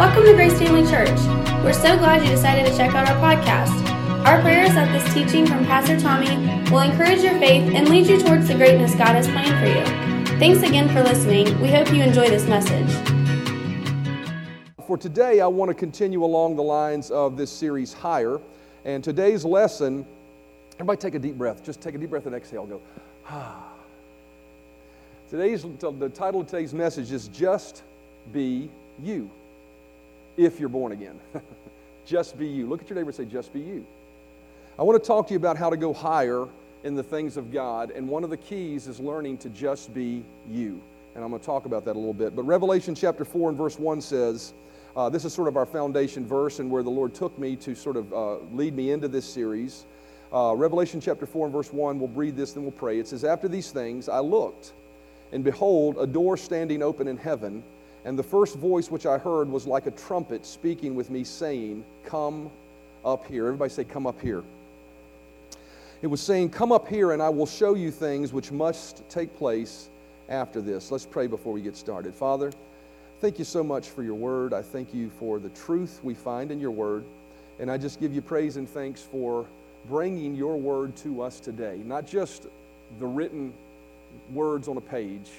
Welcome to Grace Family Church. We're so glad you decided to check out our podcast. Our prayer is that this teaching from Pastor Tommy will encourage your faith and lead you towards the greatness God has planned for you. Thanks again for listening. We hope you enjoy this message. For today, I want to continue along the lines of this series, Higher. And today's lesson, everybody take a deep breath. Just take a deep breath and exhale. Go, ah. Today's, the title of today's message is Just Be You, if you're born again. just be you. Look at your neighbor and say, Just be you. I want to talk to you about how to go higher in the things of God, and one of the keys is learning to just be you. And I'm going to talk about that a little bit. But Revelation chapter 4 and verse 1 says, uh, this is sort of our foundation verse and where the Lord took me to sort of uh, lead me into this series. Uh, Revelation chapter 4 and verse 1, we'll read this, then we'll pray. It says, After these things I looked, and behold, a door standing open in heaven, and the first voice which I heard was like a trumpet speaking with me, saying, Come up here. Everybody say, Come up here. It was saying, Come up here, and I will show you things which must take place after this. Let's pray before we get started. Father, thank you so much for your word. I thank you for the truth we find in your word. And I just give you praise and thanks for bringing your word to us today. Not just the written words on a page,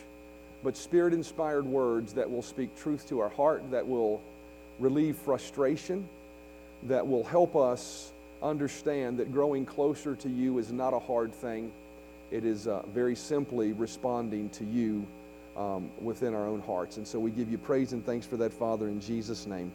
but spirit inspired words that will speak truth to our heart, that will relieve frustration, that will help us understand that growing closer to you is not a hard thing. It is uh, very simply responding to you um, within our own hearts. And so we give you praise and thanks for that, Father, in Jesus' name.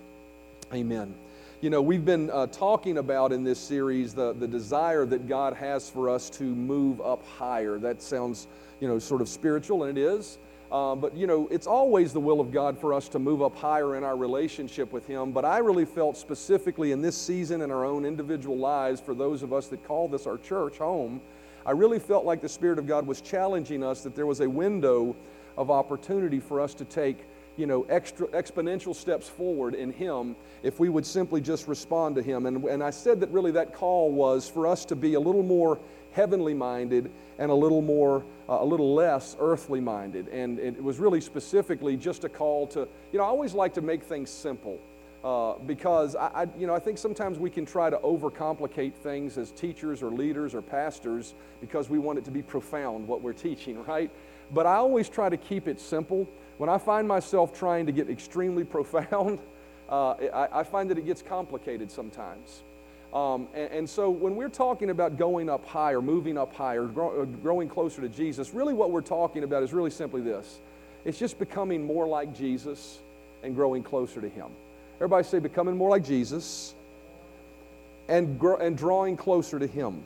Amen. You know, we've been uh, talking about in this series the, the desire that God has for us to move up higher. That sounds, you know, sort of spiritual, and it is. Uh, but, you know, it's always the will of God for us to move up higher in our relationship with Him. But I really felt specifically in this season in our own individual lives, for those of us that call this our church home, I really felt like the Spirit of God was challenging us that there was a window of opportunity for us to take you know, extra, exponential steps forward in Him if we would simply just respond to Him. And, and I said that really that call was for us to be a little more heavenly minded and a little more, uh, a little less earthly minded. And it was really specifically just a call to, you know, I always like to make things simple. Uh, because I, I, you know, I think sometimes we can try to overcomplicate things as teachers or leaders or pastors because we want it to be profound what we're teaching, right? But I always try to keep it simple. When I find myself trying to get extremely profound, uh, I, I, find that it gets complicated sometimes. Um, and, and, so when we're talking about going up higher, moving up higher, grow, uh, growing closer to Jesus, really what we're talking about is really simply this it's just becoming more like Jesus and growing closer to Him. Everybody say, becoming more like Jesus and, and drawing closer to Him.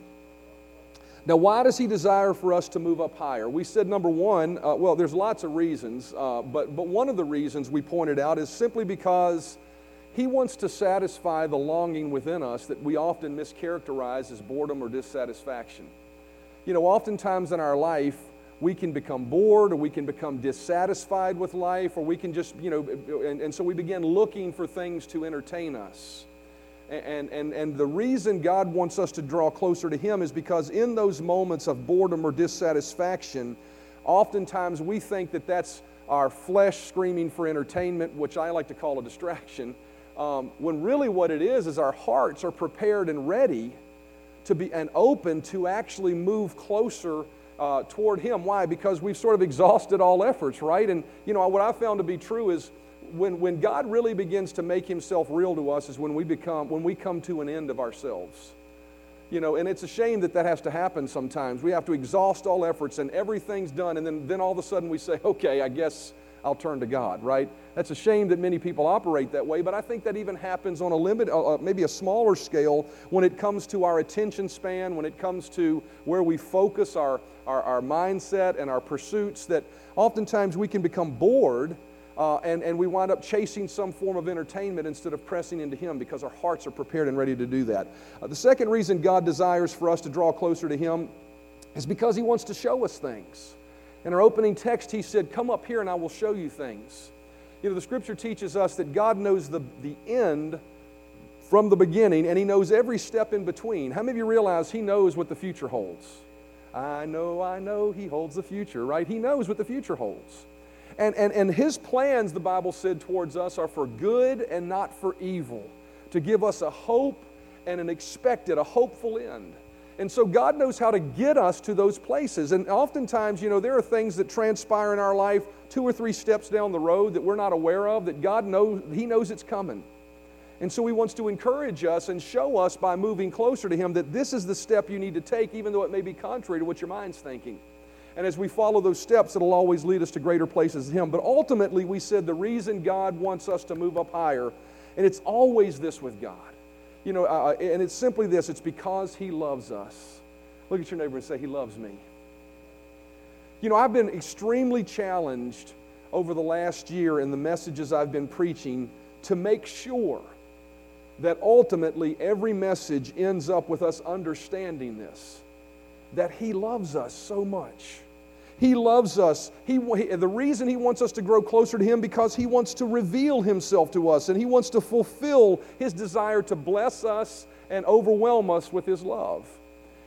Now, why does he desire for us to move up higher? We said number one, uh, well, there's lots of reasons, uh, but, but one of the reasons we pointed out is simply because he wants to satisfy the longing within us that we often mischaracterize as boredom or dissatisfaction. You know, oftentimes in our life, we can become bored or we can become dissatisfied with life or we can just, you know, and, and so we begin looking for things to entertain us. And, and, and the reason God wants us to draw closer to Him is because in those moments of boredom or dissatisfaction, oftentimes we think that that's our flesh screaming for entertainment, which I like to call a distraction, um, when really what it is is our hearts are prepared and ready to be and open to actually move closer uh, toward Him. Why? Because we've sort of exhausted all efforts, right? And you know what I found to be true is when, when God really begins to make himself real to us is when we become when we come to an end of ourselves. You know, and it's a shame that that has to happen sometimes. We have to exhaust all efforts and everything's done, and then, then all of a sudden we say, okay, I guess I'll turn to God, right? That's a shame that many people operate that way, but I think that even happens on a limit, uh, uh maybe a smaller scale when it comes to our attention span, when it comes to where we focus our, our, our mindset and our pursuits, that oftentimes we can become bored uh, and, and we wind up chasing some form of entertainment instead of pressing into Him because our hearts are prepared and ready to do that. Uh, the second reason God desires for us to draw closer to Him is because He wants to show us things. In our opening text, He said, Come up here and I will show you things. You know, the scripture teaches us that God knows the, the end from the beginning and He knows every step in between. How many of you realize He knows what the future holds? I know, I know He holds the future, right? He knows what the future holds. And, and, and his plans, the Bible said, towards us are for good and not for evil, to give us a hope and an expected, a hopeful end. And so God knows how to get us to those places. And oftentimes, you know, there are things that transpire in our life two or three steps down the road that we're not aware of, that God knows, He knows it's coming. And so He wants to encourage us and show us by moving closer to Him that this is the step you need to take, even though it may be contrary to what your mind's thinking. And as we follow those steps, it'll always lead us to greater places in Him. But ultimately, we said the reason God wants us to move up higher, and it's always this with God. You know, uh, and it's simply this it's because He loves us. Look at your neighbor and say, He loves me. You know, I've been extremely challenged over the last year in the messages I've been preaching to make sure that ultimately every message ends up with us understanding this that He loves us so much. He loves us. He, the reason He wants us to grow closer to Him because He wants to reveal Himself to us and He wants to fulfill His desire to bless us and overwhelm us with His love.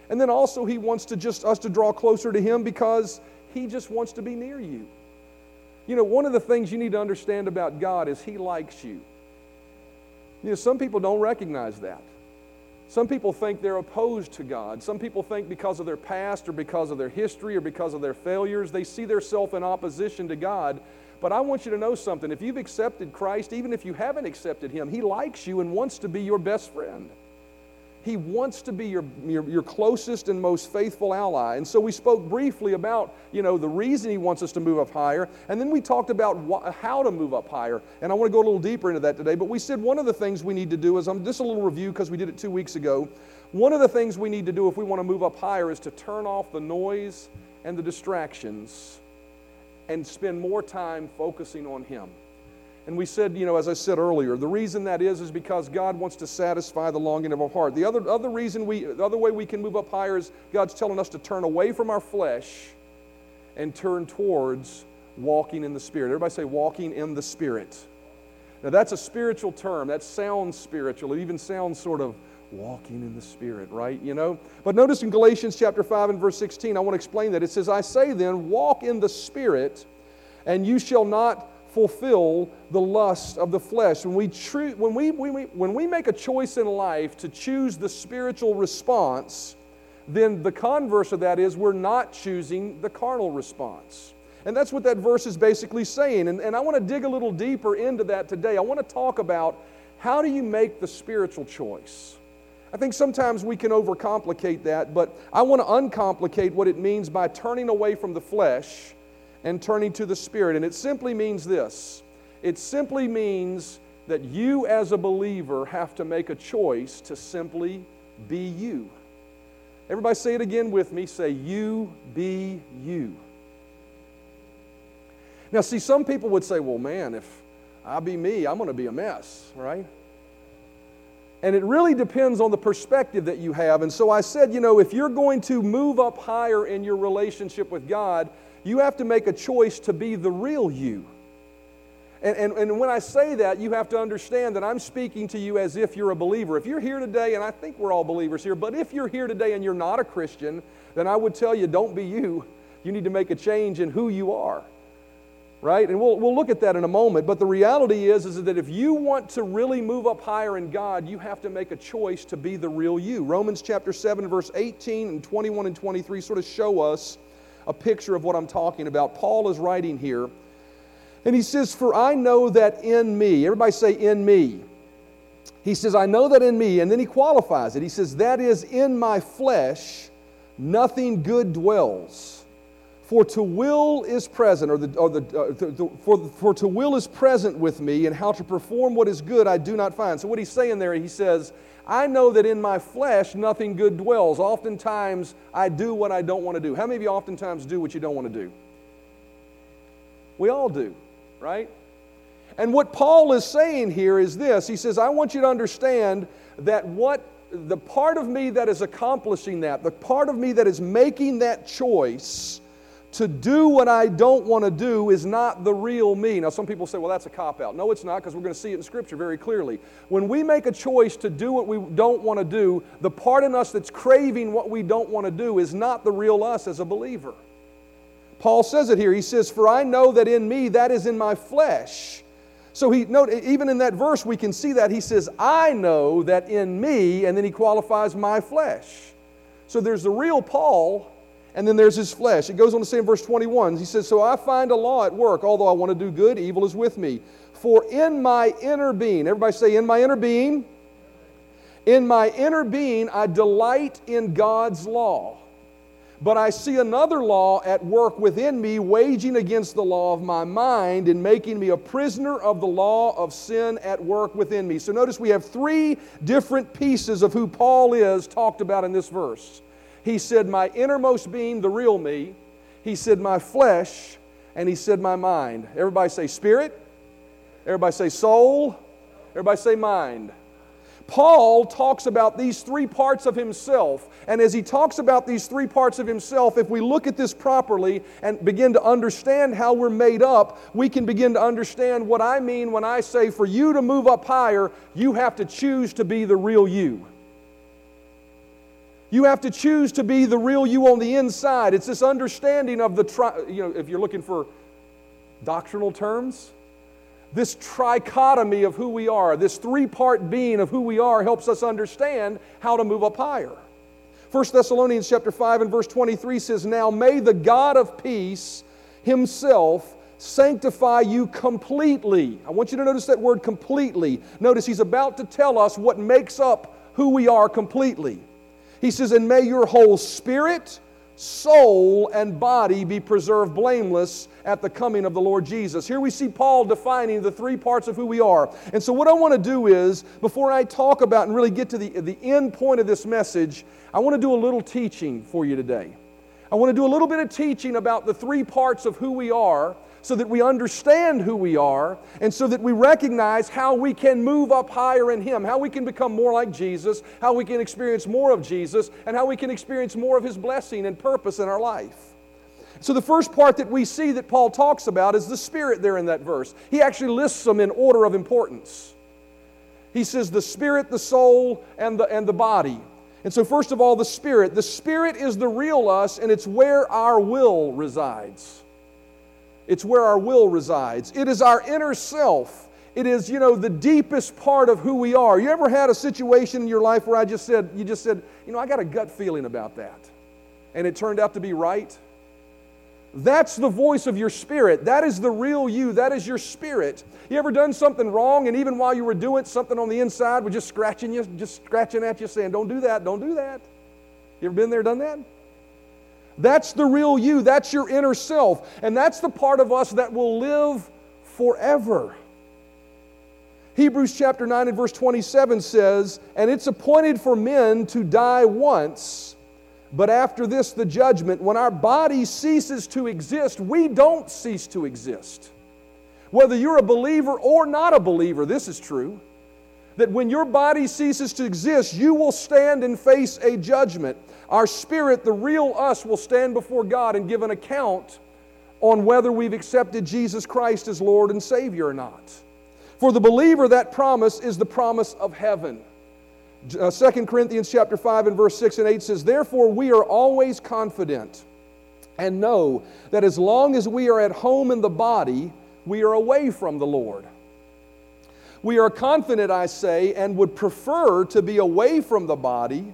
And then also He wants to just us to draw closer to Him because He just wants to be near you. You know, one of the things you need to understand about God is He likes you. You know, some people don't recognize that. Some people think they're opposed to God. Some people think because of their past or because of their history or because of their failures, they see themselves in opposition to God. But I want you to know something. If you've accepted Christ, even if you haven't accepted Him, He likes you and wants to be your best friend. He wants to be your, your, your, closest and most faithful ally. And so we spoke briefly about, you know, the reason he wants us to move up higher. And then we talked about wh- how to move up higher. And I want to go a little deeper into that today. But we said one of the things we need to do is, I'm just a little review because we did it two weeks ago. One of the things we need to do if we want to move up higher is to turn off the noise and the distractions and spend more time focusing on him. And we said, you know, as I said earlier, the reason that is is because God wants to satisfy the longing of our heart. The other, other reason we, the other way we can move up higher is God's telling us to turn away from our flesh and turn towards walking in the Spirit. Everybody say walking in the Spirit. Now that's a spiritual term. That sounds spiritual. It even sounds sort of walking in the Spirit, right? You know? But notice in Galatians chapter 5 and verse 16, I want to explain that. It says, I say then, walk in the Spirit, and you shall not fulfill the lust of the flesh. When we, tr- when, we, when, we, when we make a choice in life to choose the spiritual response, then the converse of that is we're not choosing the carnal response. And that's what that verse is basically saying. And, and I want to dig a little deeper into that today. I want to talk about how do you make the spiritual choice? I think sometimes we can overcomplicate that, but I want to uncomplicate what it means by turning away from the flesh and turning to the Spirit. And it simply means this it simply means that you, as a believer, have to make a choice to simply be you. Everybody say it again with me. Say, You be you. Now, see, some people would say, Well, man, if I be me, I'm going to be a mess, right? And it really depends on the perspective that you have. And so I said, you know, if you're going to move up higher in your relationship with God, you have to make a choice to be the real you. And, and, and when I say that, you have to understand that I'm speaking to you as if you're a believer. If you're here today, and I think we're all believers here, but if you're here today and you're not a Christian, then I would tell you don't be you. You need to make a change in who you are. Right? And we'll, we'll look at that in a moment. But the reality is, is that if you want to really move up higher in God, you have to make a choice to be the real you. Romans chapter 7, verse 18 and 21 and 23 sort of show us a picture of what I'm talking about. Paul is writing here, and he says, For I know that in me, everybody say, in me. He says, I know that in me, and then he qualifies it. He says, That is in my flesh, nothing good dwells. For to will is present, or, the, or the, uh, the, the, for, for to will is present with me, and how to perform what is good I do not find. So, what he's saying there, he says, I know that in my flesh nothing good dwells. Oftentimes I do what I don't want to do. How many of you oftentimes do what you don't want to do? We all do, right? And what Paul is saying here is this He says, I want you to understand that what the part of me that is accomplishing that, the part of me that is making that choice, to do what I don't want to do is not the real me. Now, some people say, well, that's a cop out. No, it's not, because we're going to see it in Scripture very clearly. When we make a choice to do what we don't want to do, the part in us that's craving what we don't want to do is not the real us as a believer. Paul says it here. He says, For I know that in me, that is in my flesh. So he note even in that verse we can see that he says, I know that in me, and then he qualifies my flesh. So there's the real Paul, and then there's his flesh. It goes on to say in verse 21, he says, So I find a law at work, although I want to do good, evil is with me. For in my inner being, everybody say, in my inner being, in my inner being, I delight in God's law. But I see another law at work within me, waging against the law of my mind and making me a prisoner of the law of sin at work within me. So notice we have three different pieces of who Paul is talked about in this verse. He said, My innermost being, the real me. He said, My flesh. And he said, My mind. Everybody say spirit. Everybody say soul. Everybody say mind. Paul talks about these three parts of himself. And as he talks about these three parts of himself, if we look at this properly and begin to understand how we're made up, we can begin to understand what I mean when I say for you to move up higher, you have to choose to be the real you. You have to choose to be the real you on the inside. It's this understanding of the, tri- you know, if you're looking for doctrinal terms, this trichotomy of who we are, this three part being of who we are, helps us understand how to move up higher. 1 Thessalonians chapter 5 and verse 23 says, Now may the God of peace himself sanctify you completely. I want you to notice that word completely. Notice he's about to tell us what makes up who we are completely. He says, And may your whole spirit, soul, and body be preserved blameless at the coming of the Lord Jesus. Here we see Paul defining the three parts of who we are. And so, what I want to do is, before I talk about and really get to the, the end point of this message, I want to do a little teaching for you today. I want to do a little bit of teaching about the three parts of who we are so that we understand who we are and so that we recognize how we can move up higher in Him, how we can become more like Jesus, how we can experience more of Jesus, and how we can experience more of His blessing and purpose in our life. So, the first part that we see that Paul talks about is the Spirit there in that verse. He actually lists them in order of importance. He says the Spirit, the soul, and the, and the body. And so, first of all, the Spirit. The Spirit is the real us, and it's where our will resides. It's where our will resides. It is our inner self. It is, you know, the deepest part of who we are. You ever had a situation in your life where I just said, you just said, you know, I got a gut feeling about that. And it turned out to be right? That's the voice of your spirit. That is the real you. That is your spirit. You ever done something wrong and even while you were doing it, something on the inside was just scratching you, just scratching at you saying, don't do that, don't do that. You ever been there, done that? That's the real you. That's your inner self. And that's the part of us that will live forever. Hebrews chapter 9 and verse 27 says, And it's appointed for men to die once, but after this, the judgment. When our body ceases to exist, we don't cease to exist. Whether you're a believer or not a believer, this is true. That when your body ceases to exist, you will stand and face a judgment. Our spirit, the real us, will stand before God and give an account on whether we've accepted Jesus Christ as Lord and Savior or not. For the believer, that promise is the promise of heaven. Uh, 2 Corinthians chapter 5 and verse 6 and 8 says, Therefore we are always confident and know that as long as we are at home in the body, we are away from the Lord. We are confident, I say, and would prefer to be away from the body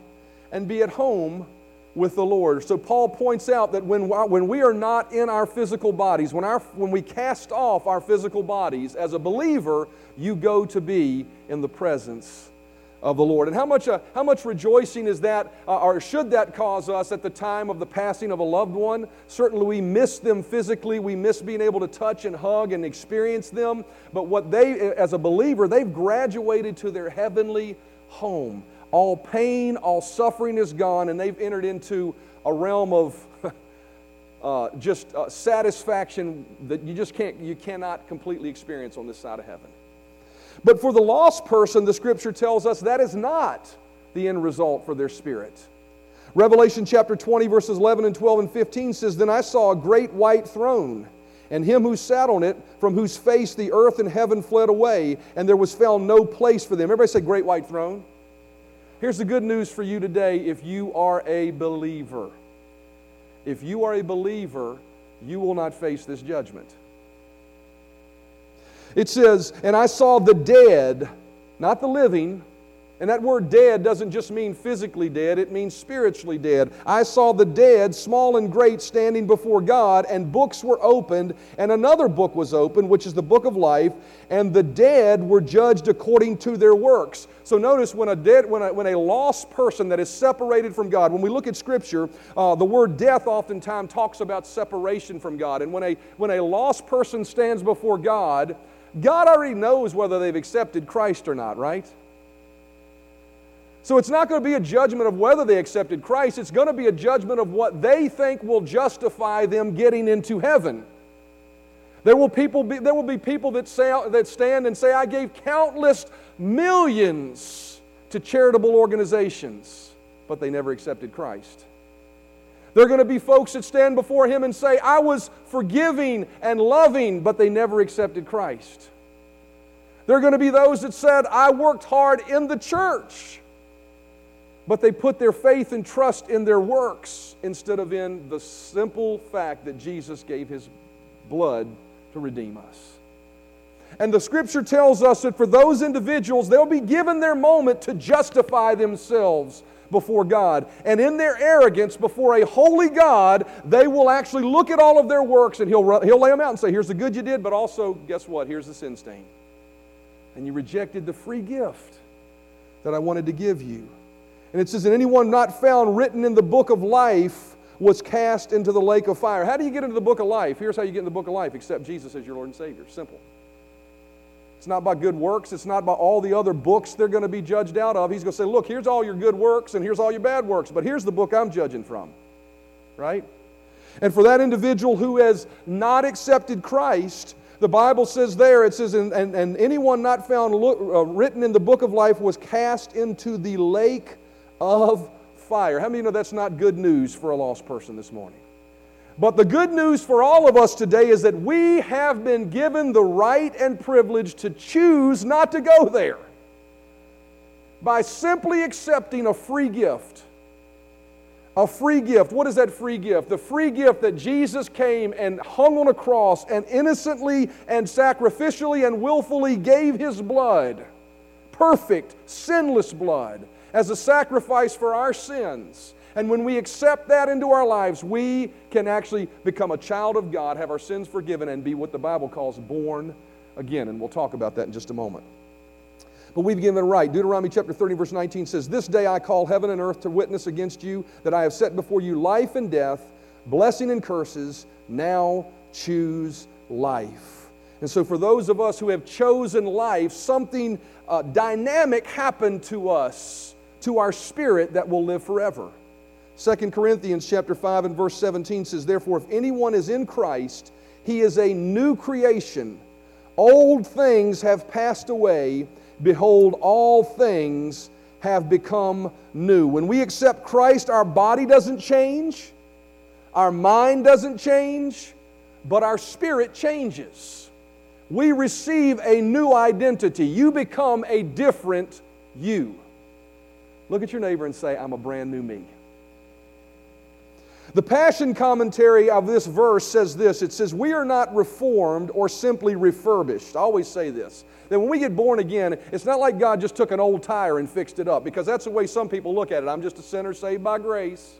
and be at home with the Lord. So Paul points out that when, when we are not in our physical bodies, when, our, when we cast off our physical bodies, as a believer, you go to be in the presence of the Lord. And how much, uh, how much rejoicing is that, uh, or should that cause us at the time of the passing of a loved one? Certainly, we miss them physically. We miss being able to touch and hug and experience them. But what they, as a believer, they've graduated to their heavenly home. All pain, all suffering is gone, and they've entered into a realm of uh, just uh, satisfaction that you just can't, you cannot completely experience on this side of heaven. But for the lost person, the scripture tells us that is not the end result for their spirit. Revelation chapter 20, verses 11 and 12 and 15 says, Then I saw a great white throne, and him who sat on it, from whose face the earth and heaven fled away, and there was found no place for them. Everybody say, Great white throne. Here's the good news for you today if you are a believer. If you are a believer, you will not face this judgment. It says, And I saw the dead, not the living, and that word dead doesn't just mean physically dead, it means spiritually dead. I saw the dead, small and great, standing before God, and books were opened, and another book was opened, which is the book of life, and the dead were judged according to their works. So notice when a dead, when a, when a lost person that is separated from God, when we look at Scripture, uh, the word death oftentimes talks about separation from God. And when a, when a lost person stands before God, God already knows whether they've accepted Christ or not, right? So it's not going to be a judgment of whether they accepted Christ, it's going to be a judgment of what they think will justify them getting into heaven. There will, people be, there will be people that, say, that stand and say, I gave countless millions to charitable organizations, but they never accepted Christ. There are going to be folks that stand before Him and say, I was forgiving and loving, but they never accepted Christ. There are going to be those that said, I worked hard in the church, but they put their faith and trust in their works instead of in the simple fact that Jesus gave His blood to redeem us. And the scripture tells us that for those individuals, they'll be given their moment to justify themselves before God. And in their arrogance before a holy God, they will actually look at all of their works and he'll, he'll lay them out and say, Here's the good you did, but also, guess what? Here's the sin stain. And you rejected the free gift that I wanted to give you. And it says, And anyone not found written in the book of life was cast into the lake of fire. How do you get into the book of life? Here's how you get in the book of life accept Jesus as your Lord and Savior. Simple. It's not by good works. It's not by all the other books they're going to be judged out of. He's going to say, Look, here's all your good works and here's all your bad works, but here's the book I'm judging from. Right? And for that individual who has not accepted Christ, the Bible says there, it says, And, and, and anyone not found uh, written in the book of life was cast into the lake of fire. How many know that's not good news for a lost person this morning? But the good news for all of us today is that we have been given the right and privilege to choose not to go there by simply accepting a free gift. A free gift. What is that free gift? The free gift that Jesus came and hung on a cross and innocently and sacrificially and willfully gave his blood, perfect, sinless blood, as a sacrifice for our sins and when we accept that into our lives, we can actually become a child of God, have our sins forgiven, and be what the Bible calls born again. And we'll talk about that in just a moment. But we've given right. Deuteronomy chapter 30, verse 19 says, This day I call heaven and earth to witness against you that I have set before you life and death, blessing and curses. Now choose life. And so, for those of us who have chosen life, something uh, dynamic happened to us, to our spirit that will live forever. 2 Corinthians chapter 5 and verse 17 says, Therefore, if anyone is in Christ, he is a new creation. Old things have passed away. Behold, all things have become new. When we accept Christ, our body doesn't change, our mind doesn't change, but our spirit changes. We receive a new identity. You become a different you. Look at your neighbor and say, I'm a brand new me. The Passion commentary of this verse says this it says, We are not reformed or simply refurbished. I always say this that when we get born again, it's not like God just took an old tire and fixed it up, because that's the way some people look at it. I'm just a sinner saved by grace.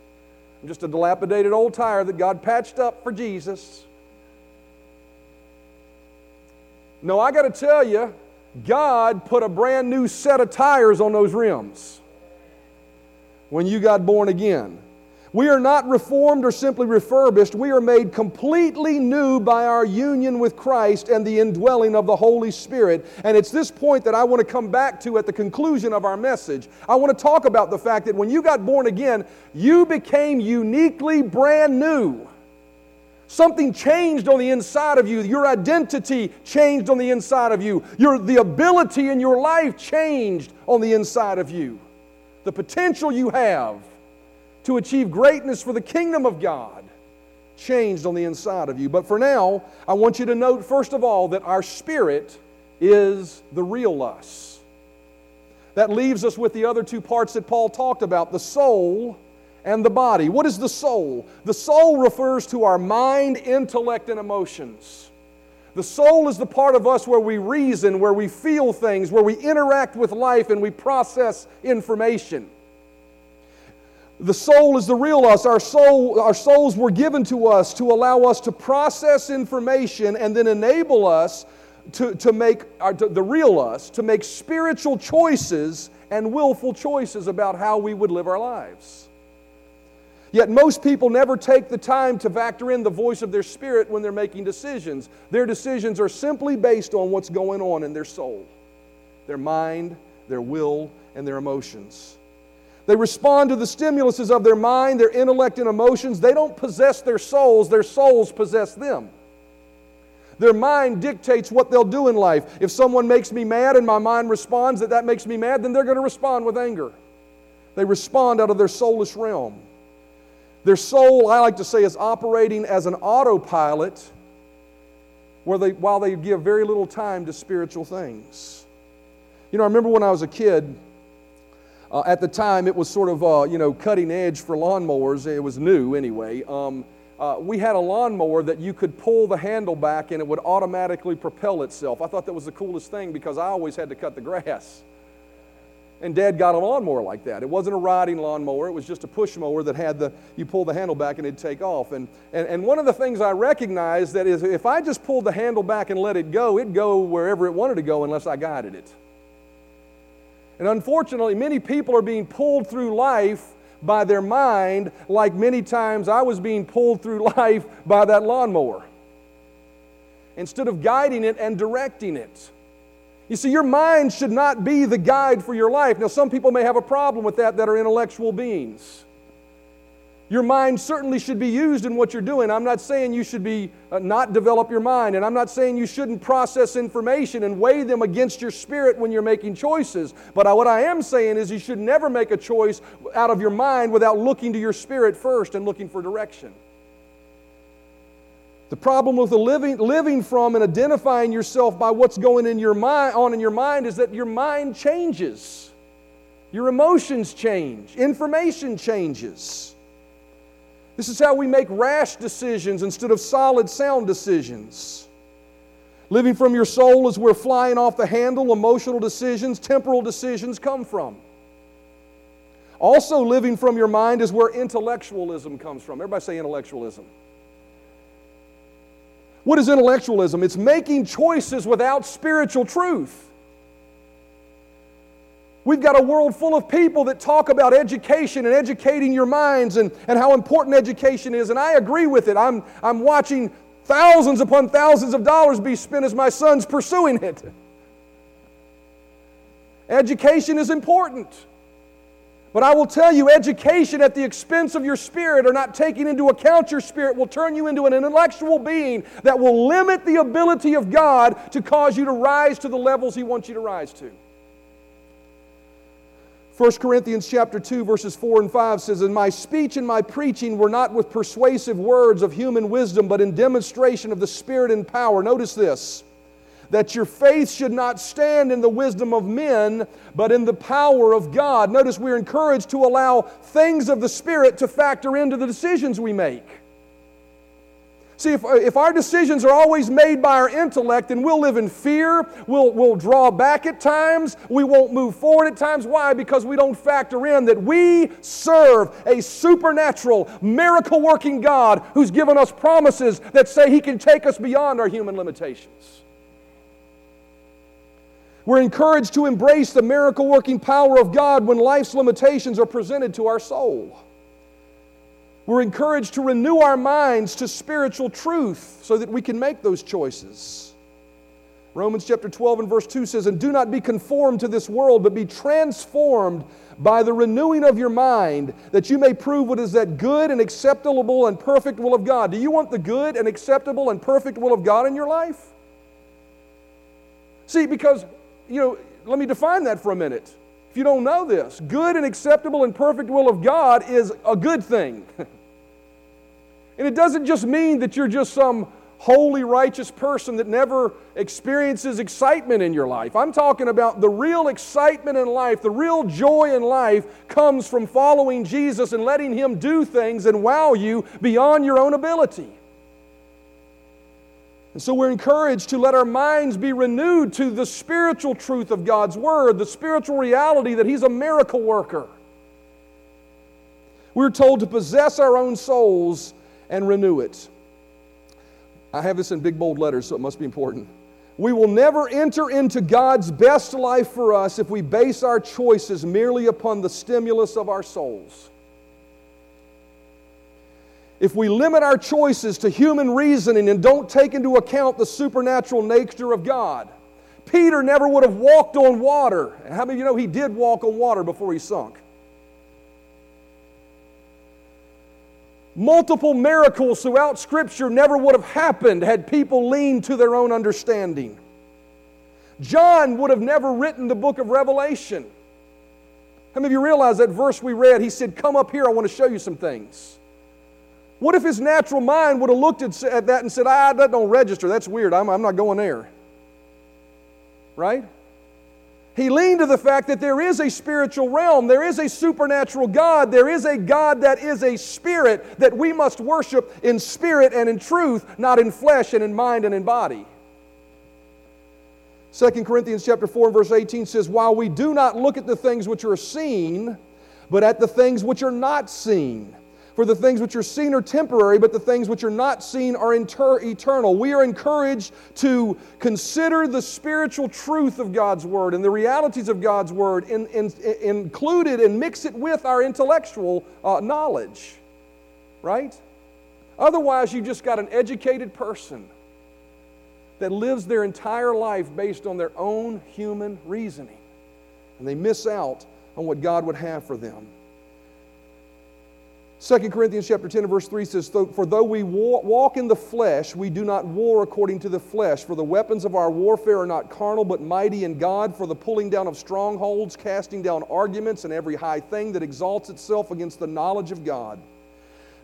I'm just a dilapidated old tire that God patched up for Jesus. No, I got to tell you, God put a brand new set of tires on those rims when you got born again. We are not reformed or simply refurbished. We are made completely new by our union with Christ and the indwelling of the Holy Spirit. And it's this point that I want to come back to at the conclusion of our message. I want to talk about the fact that when you got born again, you became uniquely brand new. Something changed on the inside of you. Your identity changed on the inside of you. Your, the ability in your life changed on the inside of you. The potential you have to achieve greatness for the kingdom of God changed on the inside of you. But for now, I want you to note, first of all, that our spirit is the real us. That leaves us with the other two parts that Paul talked about the soul and the body. What is the soul? The soul refers to our mind, intellect, and emotions. The soul is the part of us where we reason, where we feel things, where we interact with life, and we process information. The soul is the real us. Our, soul, our souls were given to us to allow us to process information and then enable us to, to make our, to, the real us, to make spiritual choices and willful choices about how we would live our lives. Yet most people never take the time to factor in the voice of their spirit when they're making decisions. Their decisions are simply based on what's going on in their soul, their mind, their will, and their emotions. They respond to the stimuluses of their mind, their intellect, and emotions. They don't possess their souls, their souls possess them. Their mind dictates what they'll do in life. If someone makes me mad and my mind responds that that makes me mad, then they're going to respond with anger. They respond out of their soulless realm. Their soul, I like to say, is operating as an autopilot where they, while they give very little time to spiritual things. You know, I remember when I was a kid, uh, at the time it was sort of, uh, you know, cutting edge for lawnmowers. It was new anyway. Um, uh, we had a lawnmower that you could pull the handle back and it would automatically propel itself. I thought that was the coolest thing because I always had to cut the grass. And dad got a lawnmower like that. It wasn't a riding lawnmower, it was just a push mower that had the, you pull the handle back and it'd take off. And, and, and one of the things I recognized that is if I just pulled the handle back and let it go, it'd go wherever it wanted to go unless I guided it. And unfortunately, many people are being pulled through life by their mind, like many times I was being pulled through life by that lawnmower. Instead of guiding it and directing it. You see, your mind should not be the guide for your life. Now, some people may have a problem with that that are intellectual beings. Your mind certainly should be used in what you're doing. I'm not saying you should be uh, not develop your mind, and I'm not saying you shouldn't process information and weigh them against your spirit when you're making choices. But I, what I am saying is you should never make a choice out of your mind without looking to your spirit first and looking for direction. The problem with the living, living from and identifying yourself by what's going in your mind, on in your mind is that your mind changes. Your emotions change. Information changes. This is how we make rash decisions instead of solid, sound decisions. Living from your soul is where flying off the handle, emotional decisions, temporal decisions come from. Also, living from your mind is where intellectualism comes from. Everybody say intellectualism. What is intellectualism? It's making choices without spiritual truth. We've got a world full of people that talk about education and educating your minds and, and how important education is, and I agree with it. I'm, I'm watching thousands upon thousands of dollars be spent as my son's pursuing it. Education is important. But I will tell you, education at the expense of your spirit or not taking into account your spirit will turn you into an intellectual being that will limit the ability of God to cause you to rise to the levels He wants you to rise to. 1 Corinthians chapter 2 verses 4 and 5 says, "And my speech and my preaching were not with persuasive words of human wisdom, but in demonstration of the Spirit and power." Notice this that your faith should not stand in the wisdom of men, but in the power of God. Notice we're encouraged to allow things of the Spirit to factor into the decisions we make. See, if, if our decisions are always made by our intellect, then we'll live in fear, we'll, we'll draw back at times, we won't move forward at times. Why? Because we don't factor in that we serve a supernatural, miracle working God who's given us promises that say He can take us beyond our human limitations. We're encouraged to embrace the miracle working power of God when life's limitations are presented to our soul. We're encouraged to renew our minds to spiritual truth so that we can make those choices. Romans chapter 12 and verse 2 says, And do not be conformed to this world, but be transformed by the renewing of your mind, that you may prove what is that good and acceptable and perfect will of God. Do you want the good and acceptable and perfect will of God in your life? See, because you know, let me define that for a minute. If you don't know this, good and acceptable and perfect will of God is a good thing. and it doesn't just mean that you're just some holy, righteous person that never experiences excitement in your life. I'm talking about the real excitement in life, the real joy in life comes from following Jesus and letting Him do things and wow you beyond your own ability. And so we're encouraged to let our minds be renewed to the spiritual truth of God's Word, the spiritual reality that He's a miracle worker. We're told to possess our own souls and renew it. I have this in big bold letters, so it must be important. We will never enter into God's best life for us if we base our choices merely upon the stimulus of our souls. If we limit our choices to human reasoning and don't take into account the supernatural nature of God, Peter never would have walked on water. How many of you know he did walk on water before he sunk? Multiple miracles throughout Scripture never would have happened had people leaned to their own understanding. John would have never written the book of Revelation. How many of you realize that verse we read? He said, Come up here, I want to show you some things. What if his natural mind would have looked at that and said, Ah, that don't register, that's weird, I'm, I'm not going there? Right? He leaned to the fact that there is a spiritual realm, there is a supernatural God, there is a God that is a spirit that we must worship in spirit and in truth, not in flesh and in mind and in body. 2 Corinthians chapter 4 and verse 18 says, While we do not look at the things which are seen, but at the things which are not seen. For the things which are seen are temporary, but the things which are not seen are inter- eternal. We are encouraged to consider the spiritual truth of God's Word and the realities of God's Word in, in, in, included and mix it with our intellectual uh, knowledge. Right? Otherwise, you just got an educated person that lives their entire life based on their own human reasoning. And they miss out on what God would have for them. 2 Corinthians chapter 10 and verse 3 says, For though we walk in the flesh, we do not war according to the flesh. For the weapons of our warfare are not carnal, but mighty in God for the pulling down of strongholds, casting down arguments and every high thing that exalts itself against the knowledge of God.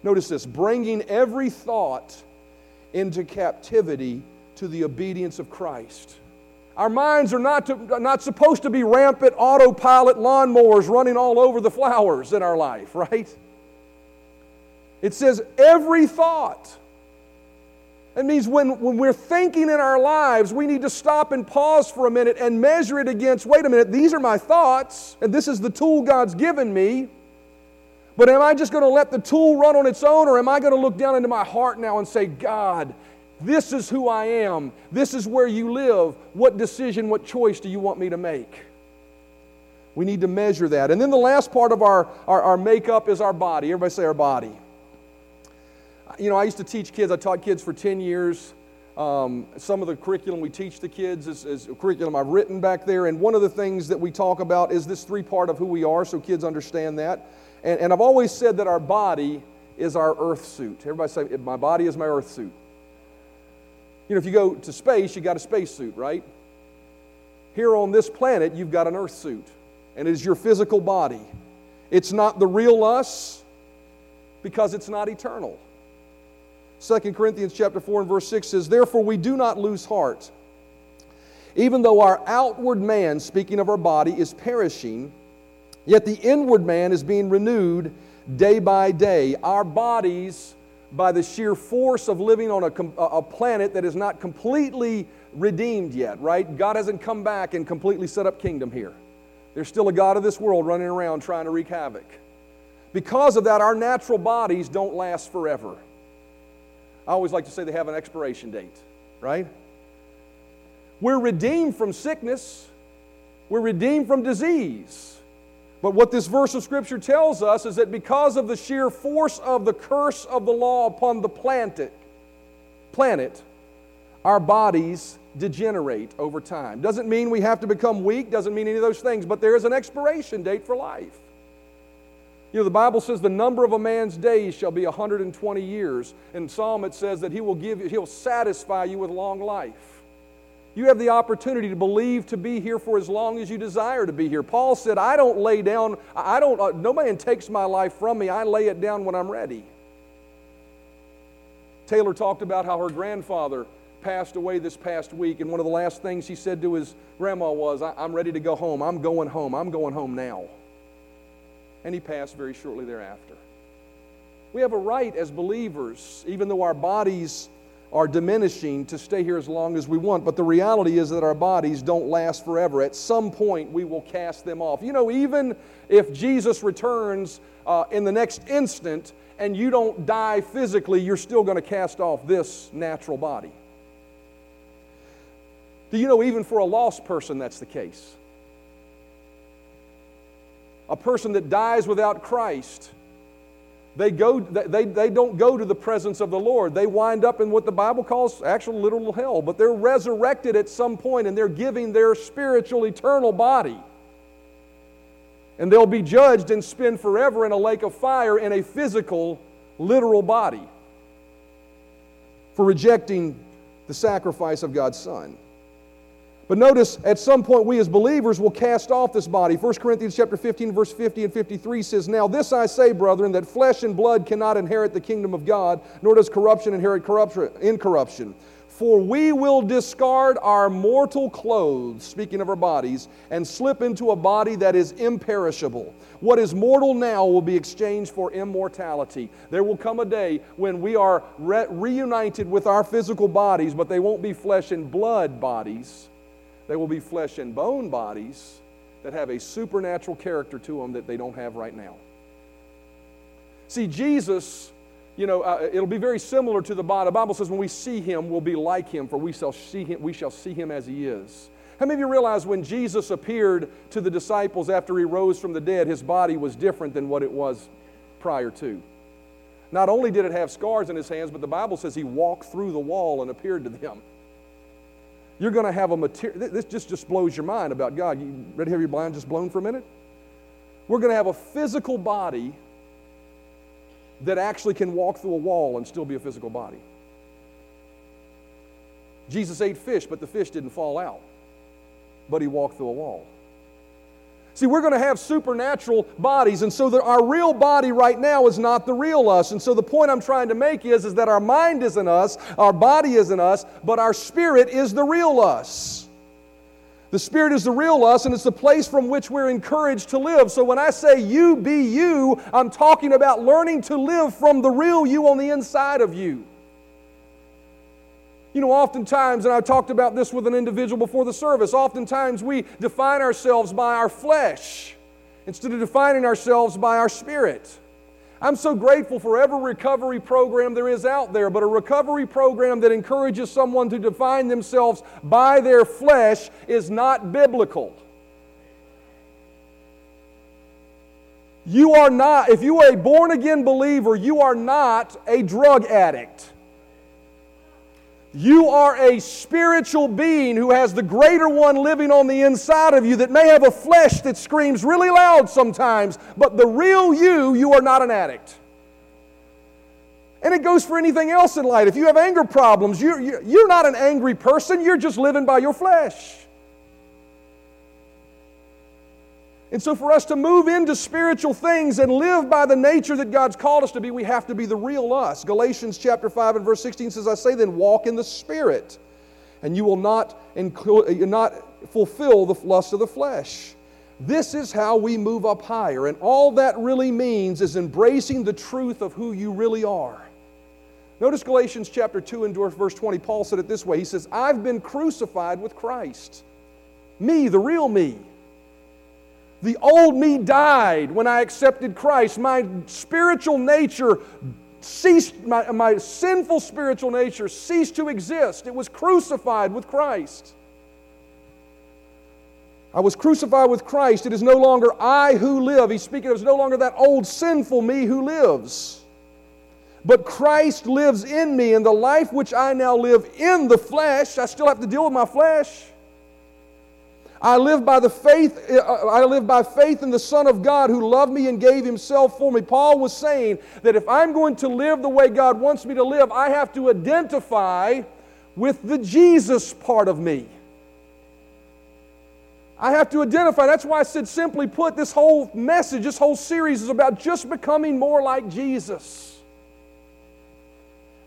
Notice this bringing every thought into captivity to the obedience of Christ. Our minds are not, to, not supposed to be rampant autopilot lawnmowers running all over the flowers in our life, right? It says every thought. That means when, when we're thinking in our lives, we need to stop and pause for a minute and measure it against wait a minute, these are my thoughts, and this is the tool God's given me. But am I just going to let the tool run on its own, or am I going to look down into my heart now and say, God, this is who I am. This is where you live. What decision, what choice do you want me to make? We need to measure that. And then the last part of our, our, our makeup is our body. Everybody say our body you know, I used to teach kids. I taught kids for 10 years. Um, some of the curriculum we teach the kids is, is curriculum I've written back there. And one of the things that we talk about is this three part of who we are so kids understand that. And, and I've always said that our body is our earth suit. Everybody say, My body is my earth suit. You know, if you go to space, you got a space suit, right? Here on this planet, you've got an earth suit, and it is your physical body. It's not the real us because it's not eternal. 2 Corinthians chapter 4 and verse 6 says, Therefore we do not lose heart. Even though our outward man, speaking of our body, is perishing, yet the inward man is being renewed day by day. Our bodies, by the sheer force of living on a, a planet that is not completely redeemed yet, right? God hasn't come back and completely set up kingdom here. There's still a God of this world running around trying to wreak havoc. Because of that, our natural bodies don't last forever. I always like to say they have an expiration date, right? We're redeemed from sickness, we're redeemed from disease. But what this verse of Scripture tells us is that because of the sheer force of the curse of the law upon the planet, planet our bodies degenerate over time. Doesn't mean we have to become weak, doesn't mean any of those things, but there is an expiration date for life. You know, the Bible says the number of a man's days shall be 120 years. In Psalm, it says that he will give you, he'll satisfy you with long life. You have the opportunity to believe to be here for as long as you desire to be here. Paul said, I don't lay down, I don't, uh, no man takes my life from me. I lay it down when I'm ready. Taylor talked about how her grandfather passed away this past week, and one of the last things he said to his grandma was, I'm ready to go home. I'm going home. I'm going home now. And he passed very shortly thereafter. We have a right as believers, even though our bodies are diminishing, to stay here as long as we want. But the reality is that our bodies don't last forever. At some point, we will cast them off. You know, even if Jesus returns uh, in the next instant and you don't die physically, you're still going to cast off this natural body. Do you know, even for a lost person, that's the case? A person that dies without Christ, they, go, they, they don't go to the presence of the Lord. They wind up in what the Bible calls actual literal hell, but they're resurrected at some point and they're giving their spiritual, eternal body. And they'll be judged and spend forever in a lake of fire in a physical, literal body for rejecting the sacrifice of God's Son. But notice, at some point, we as believers will cast off this body. 1 Corinthians chapter 15, verse 50 and 53 says, Now this I say, brethren, that flesh and blood cannot inherit the kingdom of God, nor does corruption inherit corruption, incorruption. For we will discard our mortal clothes, speaking of our bodies, and slip into a body that is imperishable. What is mortal now will be exchanged for immortality. There will come a day when we are re- reunited with our physical bodies, but they won't be flesh and blood bodies they will be flesh and bone bodies that have a supernatural character to them that they don't have right now. See, Jesus, you know, uh, it'll be very similar to the body. The Bible says when we see him, we'll be like him, for we shall see him, we shall see him as he is. How many of you realize when Jesus appeared to the disciples after he rose from the dead, his body was different than what it was prior to? Not only did it have scars in his hands, but the Bible says he walked through the wall and appeared to them. You're going to have a material, this just, just blows your mind about God. You ready to have your mind just blown for a minute? We're going to have a physical body that actually can walk through a wall and still be a physical body. Jesus ate fish, but the fish didn't fall out, but he walked through a wall. See, we're going to have supernatural bodies, and so our real body right now is not the real us. And so the point I'm trying to make is, is that our mind isn't us, our body isn't us, but our spirit is the real us. The Spirit is the real us, and it's the place from which we're encouraged to live. So when I say you be you, I'm talking about learning to live from the real you on the inside of you. You know, oftentimes, and I talked about this with an individual before the service, oftentimes we define ourselves by our flesh instead of defining ourselves by our spirit. I'm so grateful for every recovery program there is out there, but a recovery program that encourages someone to define themselves by their flesh is not biblical. You are not, if you are a born again believer, you are not a drug addict. You are a spiritual being who has the greater one living on the inside of you that may have a flesh that screams really loud sometimes, but the real you, you are not an addict. And it goes for anything else in life. If you have anger problems, you're, you're not an angry person, you're just living by your flesh. And so, for us to move into spiritual things and live by the nature that God's called us to be, we have to be the real us. Galatians chapter 5 and verse 16 says, I say then, walk in the Spirit, and you will not, inclu- uh, not fulfill the lust of the flesh. This is how we move up higher. And all that really means is embracing the truth of who you really are. Notice Galatians chapter 2 and verse 20. Paul said it this way He says, I've been crucified with Christ. Me, the real me. The old me died when I accepted Christ. My spiritual nature ceased, my, my sinful spiritual nature ceased to exist. It was crucified with Christ. I was crucified with Christ. It is no longer I who live. He's speaking, it's no longer that old sinful me who lives. But Christ lives in me, and the life which I now live in the flesh, I still have to deal with my flesh. I live by the faith, uh, I live by faith in the Son of God who loved me and gave himself for me. Paul was saying that if I'm going to live the way God wants me to live, I have to identify with the Jesus part of me. I have to identify. That's why I said, simply put, this whole message, this whole series is about just becoming more like Jesus.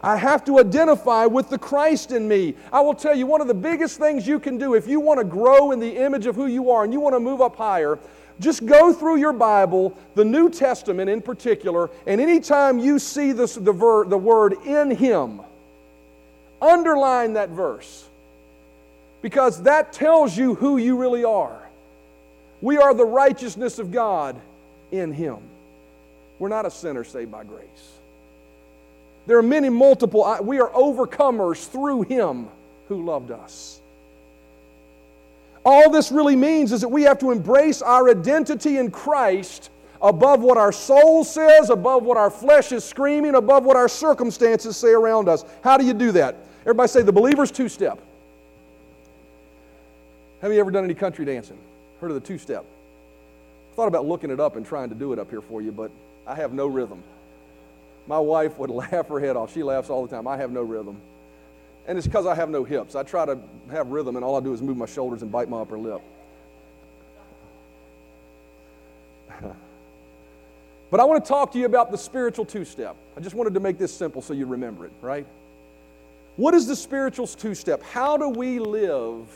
I have to identify with the Christ in me. I will tell you, one of the biggest things you can do if you want to grow in the image of who you are and you want to move up higher, just go through your Bible, the New Testament in particular, and anytime you see this, the, ver, the word in Him, underline that verse because that tells you who you really are. We are the righteousness of God in Him. We're not a sinner saved by grace. There are many multiple, we are overcomers through Him who loved us. All this really means is that we have to embrace our identity in Christ above what our soul says, above what our flesh is screaming, above what our circumstances say around us. How do you do that? Everybody say the believer's two step. Have you ever done any country dancing? Heard of the two step? Thought about looking it up and trying to do it up here for you, but I have no rhythm. My wife would laugh her head off. She laughs all the time. I have no rhythm. And it's because I have no hips. I try to have rhythm, and all I do is move my shoulders and bite my upper lip. but I want to talk to you about the spiritual two step. I just wanted to make this simple so you remember it, right? What is the spiritual two step? How do we live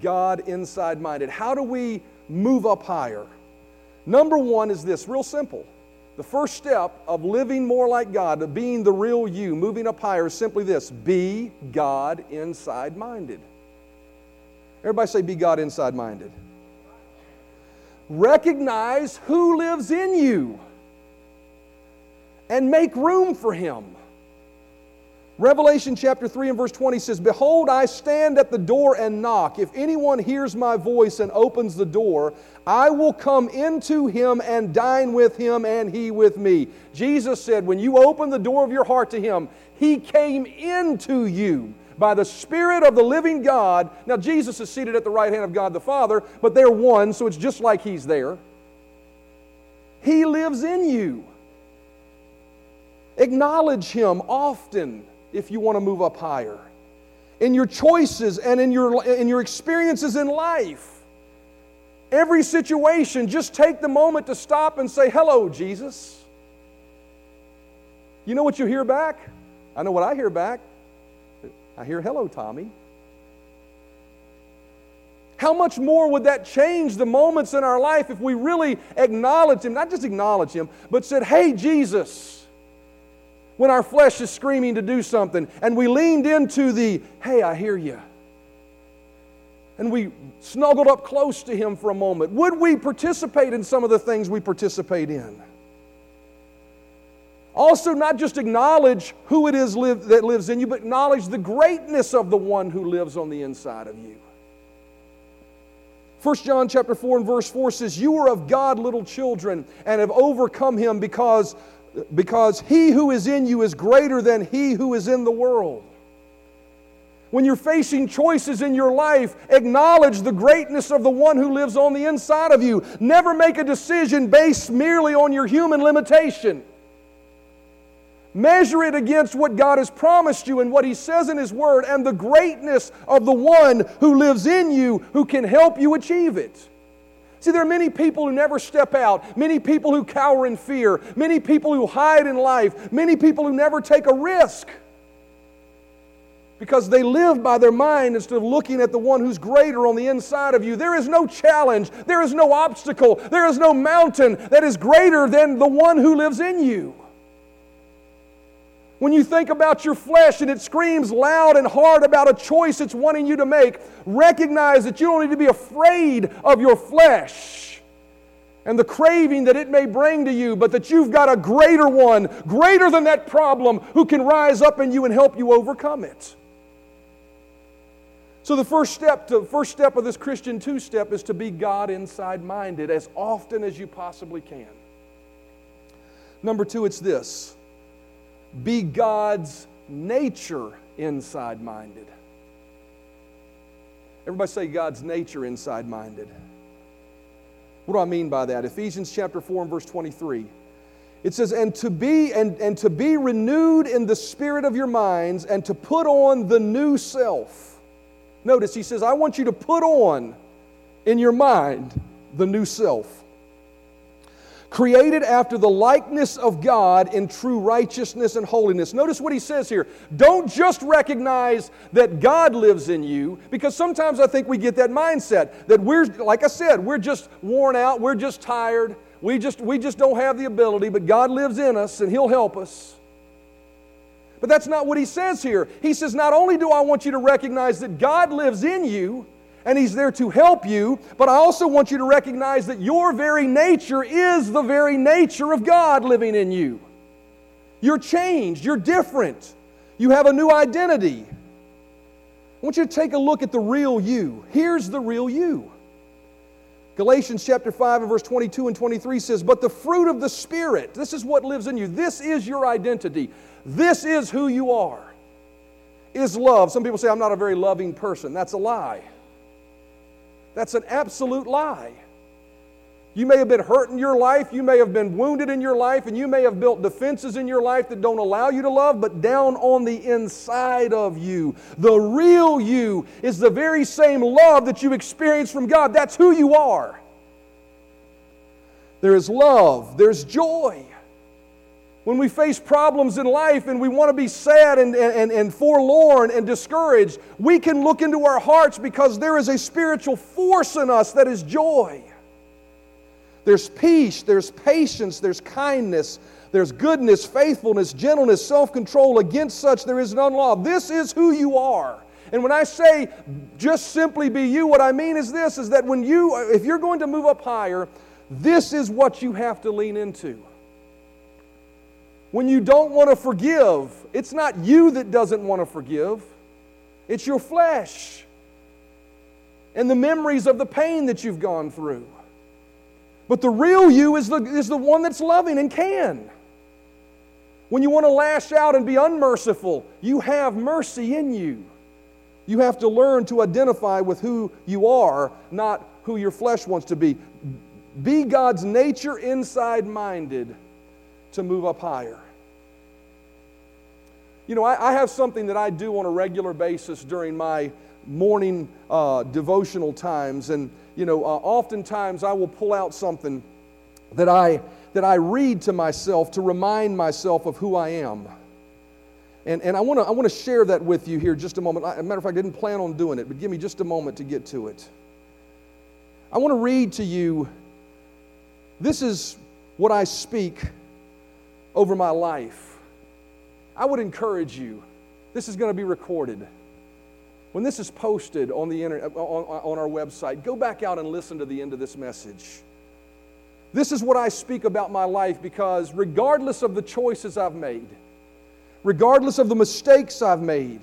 God inside minded? How do we move up higher? Number one is this real simple the first step of living more like God, of being the real you, moving up higher, is simply this be God inside minded. Everybody say, be God inside minded. Recognize who lives in you and make room for Him. Revelation chapter 3 and verse 20 says, Behold, I stand at the door and knock. If anyone hears my voice and opens the door, I will come into him and dine with him and he with me. Jesus said, When you open the door of your heart to him, he came into you by the Spirit of the living God. Now, Jesus is seated at the right hand of God the Father, but they're one, so it's just like he's there. He lives in you. Acknowledge him often if you want to move up higher. In your choices and in your, in your experiences in life. Every situation, just take the moment to stop and say, Hello, Jesus. You know what you hear back? I know what I hear back. I hear, Hello, Tommy. How much more would that change the moments in our life if we really acknowledged Him, not just acknowledge Him, but said, Hey, Jesus when our flesh is screaming to do something, and we leaned into the, hey, I hear you. And we snuggled up close to Him for a moment. Would we participate in some of the things we participate in? Also, not just acknowledge who it is live, that lives in you, but acknowledge the greatness of the one who lives on the inside of you. 1 John chapter 4 and verse 4 says, You are of God, little children, and have overcome him because because he who is in you is greater than he who is in the world. When you're facing choices in your life, acknowledge the greatness of the one who lives on the inside of you. Never make a decision based merely on your human limitation. Measure it against what God has promised you and what He says in His Word and the greatness of the one who lives in you who can help you achieve it. See, there are many people who never step out, many people who cower in fear, many people who hide in life, many people who never take a risk. Because they live by their mind instead of looking at the one who's greater on the inside of you. There is no challenge, there is no obstacle, there is no mountain that is greater than the one who lives in you. When you think about your flesh and it screams loud and hard about a choice it's wanting you to make, recognize that you don't need to be afraid of your flesh and the craving that it may bring to you, but that you've got a greater one, greater than that problem, who can rise up in you and help you overcome it. So the first step to first step of this Christian two step is to be God inside minded as often as you possibly can. Number 2 it's this be God's nature inside minded. Everybody say God's nature inside minded. What do I mean by that? Ephesians chapter 4 and verse 23. It says, and to be and, and to be renewed in the spirit of your minds, and to put on the new self. Notice he says, I want you to put on in your mind the new self created after the likeness of God in true righteousness and holiness. Notice what he says here. Don't just recognize that God lives in you, because sometimes I think we get that mindset that we're, like I said, we're just worn out, we're just tired, we just, we just don't have the ability, but God lives in us and he'll help us. But that's not what he says here. He says, Not only do I want you to recognize that God lives in you, and He's there to help you, but I also want you to recognize that your very nature is the very nature of God living in you. You're changed, you're different, you have a new identity. I want you to take a look at the real you. Here's the real you. Galatians chapter 5 and verse 22 and 23 says, But the fruit of the Spirit, this is what lives in you. This is your identity. This is who you are. Is love. Some people say, I'm not a very loving person. That's a lie. That's an absolute lie. You may have been hurt in your life, you may have been wounded in your life, and you may have built defenses in your life that don't allow you to love, but down on the inside of you, the real you is the very same love that you experience from God. That's who you are. There is love, there's joy, when we face problems in life and we want to be sad and, and, and forlorn and discouraged, we can look into our hearts because there is a spiritual force in us that is joy. There's peace, there's patience, there's kindness, there's goodness, faithfulness, gentleness, self control. Against such there is none law. This is who you are. And when I say just simply be you, what I mean is this is that when you, if you're going to move up higher, this is what you have to lean into when you don't want to forgive, it's not you that doesn't want to forgive, it's your flesh and the memories of the pain that you've gone through. But the real you is the, is the one that's loving and can. When you want to lash out and be unmerciful, you have mercy in you. You have to learn to identify with who you are, not who your flesh wants to be. Be God's nature inside minded to move up higher. You know, I, I, have something that I do on a regular basis during my morning uh, devotional times, and you know, uh, oftentimes I will pull out something that I that I read to myself to remind myself of who I am. And, and I want to I wanna share that with you here just a moment. As a matter of fact, I didn't plan on doing it, but give me just a moment to get to it. I want to read to you this is what I speak over my life. I would encourage you, this is going to be recorded. When this is posted on, the internet, uh, on, uh, on our website, go back out and listen to the end of this message. This is what I speak about my life because, regardless of the choices I've made, regardless of the mistakes I've made,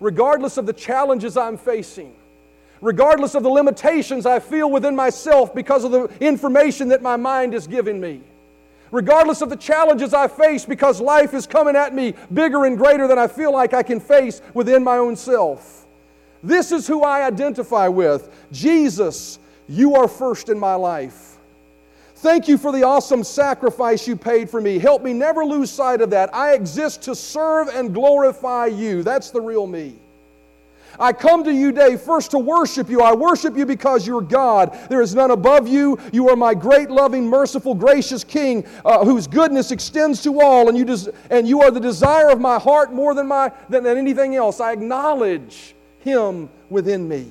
regardless of the challenges I'm facing, regardless of the limitations I feel within myself because of the information that my mind is giving me, regardless of the challenges I face, because life is coming at me bigger and greater than I feel like I can face within my own self. This is who I identify with. Jesus, you are first in my life. Thank you for the awesome sacrifice you paid for me. Help me never lose sight of that. I exist to serve and glorify you. That's the real me. I come to you today first to worship you. I worship you because you're God. There is none above you. You are my great, loving, merciful, gracious King uh, whose goodness extends to all, and you, des- and you are the desire of my heart more than, my, than, than anything else. I acknowledge Him within me.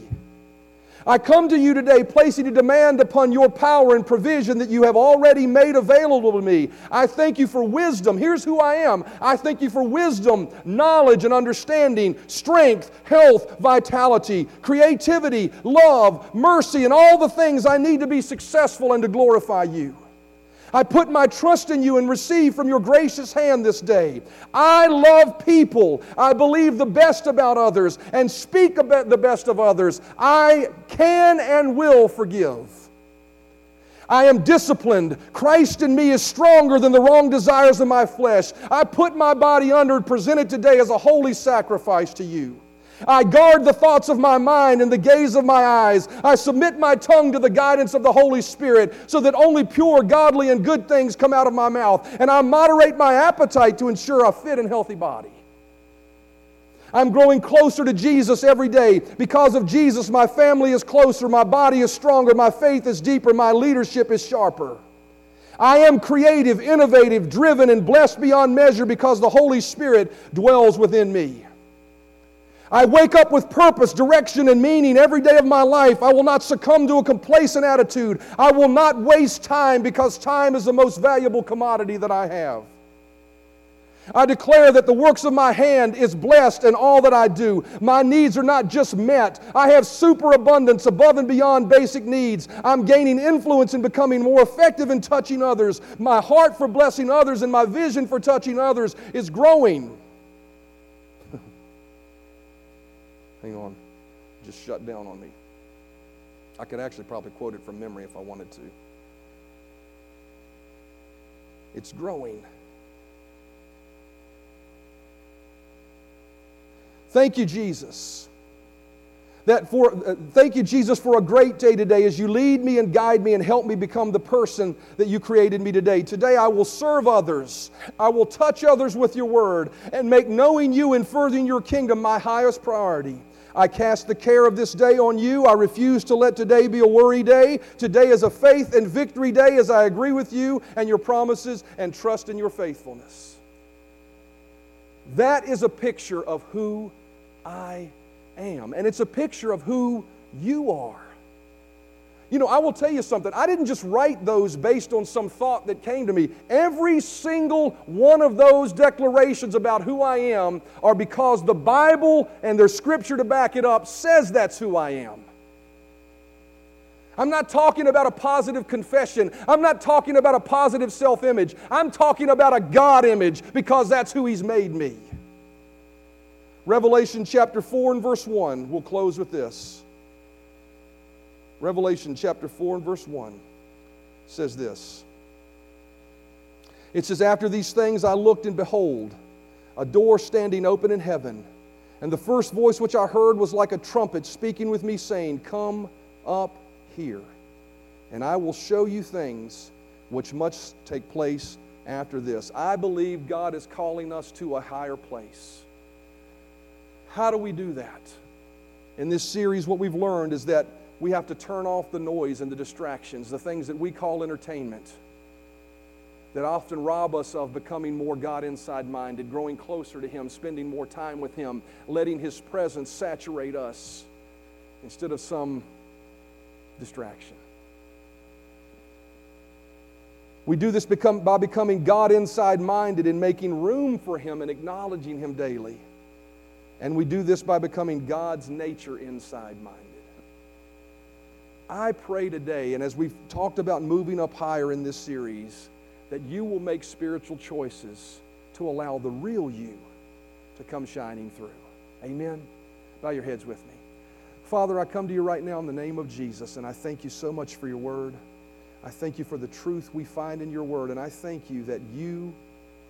I come to you today placing a demand upon your power and provision that you have already made available to me. I thank you for wisdom. Here's who I am I thank you for wisdom, knowledge, and understanding, strength, health, vitality, creativity, love, mercy, and all the things I need to be successful and to glorify you. I put my trust in you and receive from your gracious hand this day. I love people. I believe the best about others and speak about the best of others. I can and will forgive. I am disciplined. Christ in me is stronger than the wrong desires of my flesh. I put my body under and present it today as a holy sacrifice to you. I guard the thoughts of my mind and the gaze of my eyes. I submit my tongue to the guidance of the Holy Spirit so that only pure, godly, and good things come out of my mouth. And I moderate my appetite to ensure a fit and healthy body. I'm growing closer to Jesus every day. Because of Jesus, my family is closer, my body is stronger, my faith is deeper, my leadership is sharper. I am creative, innovative, driven, and blessed beyond measure because the Holy Spirit dwells within me. I wake up with purpose, direction, and meaning every day of my life. I will not succumb to a complacent attitude. I will not waste time because time is the most valuable commodity that I have. I declare that the works of my hand is blessed in all that I do. My needs are not just met, I have superabundance above and beyond basic needs. I'm gaining influence and becoming more effective in touching others. My heart for blessing others and my vision for touching others is growing. Hang on, just shut down on me. I could actually probably quote it from memory if I wanted to. It's growing. Thank you, Jesus. That for, uh, thank you, Jesus, for a great day today as you lead me and guide me and help me become the person that you created me today. Today I will serve others. I will touch others with your word and make knowing you and furthering your kingdom my highest priority. I cast the care of this day on you. I refuse to let today be a worry day. Today is a faith and victory day as I agree with you and your promises and trust in your faithfulness. That is a picture of who I am. And it's a picture of who you are. You know, I will tell you something. I didn't just write those based on some thought that came to me. Every single one of those declarations about who I am are because the Bible and there's scripture to back it up says that's who I am. I'm not talking about a positive confession. I'm not talking about a positive self image. I'm talking about a God image because that's who He's made me. Revelation chapter 4 and verse 1, we'll close with this. Revelation chapter 4 and verse 1 says this. It says, After these things I looked, and behold, a door standing open in heaven. And the first voice which I heard was like a trumpet speaking with me, saying, Come up here, and I will show you things which must take place after this. I believe God is calling us to a higher place. How do we do that? In this series, what we've learned is that we have to turn off the noise and the distractions, the things that we call entertainment, that often rob us of becoming more God inside minded, growing closer to Him, spending more time with Him, letting His presence saturate us instead of some distraction. We do this become, by becoming God inside minded and making room for Him and acknowledging Him daily. And we do this by becoming God's nature inside minded. I pray today, and as we've talked about moving up higher in this series, that you will make spiritual choices to allow the real you to come shining through. Amen. Bow your heads with me. Father, I come to you right now in the name of Jesus, and I thank you so much for your word. I thank you for the truth we find in your word, and I thank you that you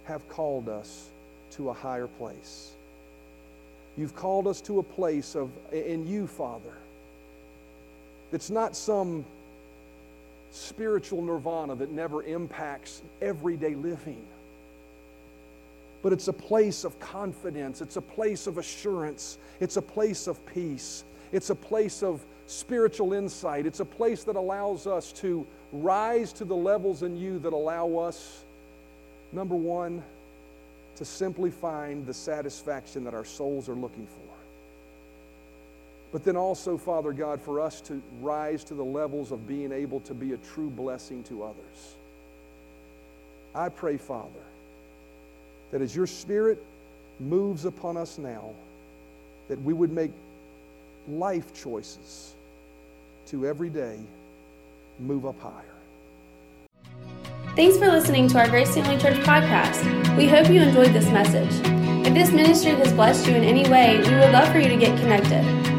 have called us to a higher place. You've called us to a place of in you, Father. It's not some spiritual nirvana that never impacts everyday living. But it's a place of confidence. It's a place of assurance. It's a place of peace. It's a place of spiritual insight. It's a place that allows us to rise to the levels in you that allow us, number one, to simply find the satisfaction that our souls are looking for. But then also, Father God, for us to rise to the levels of being able to be a true blessing to others. I pray, Father, that as your Spirit moves upon us now, that we would make life choices to every day move up higher. Thanks for listening to our Grace Family Church podcast. We hope you enjoyed this message. If this ministry has blessed you in any way, we would love for you to get connected.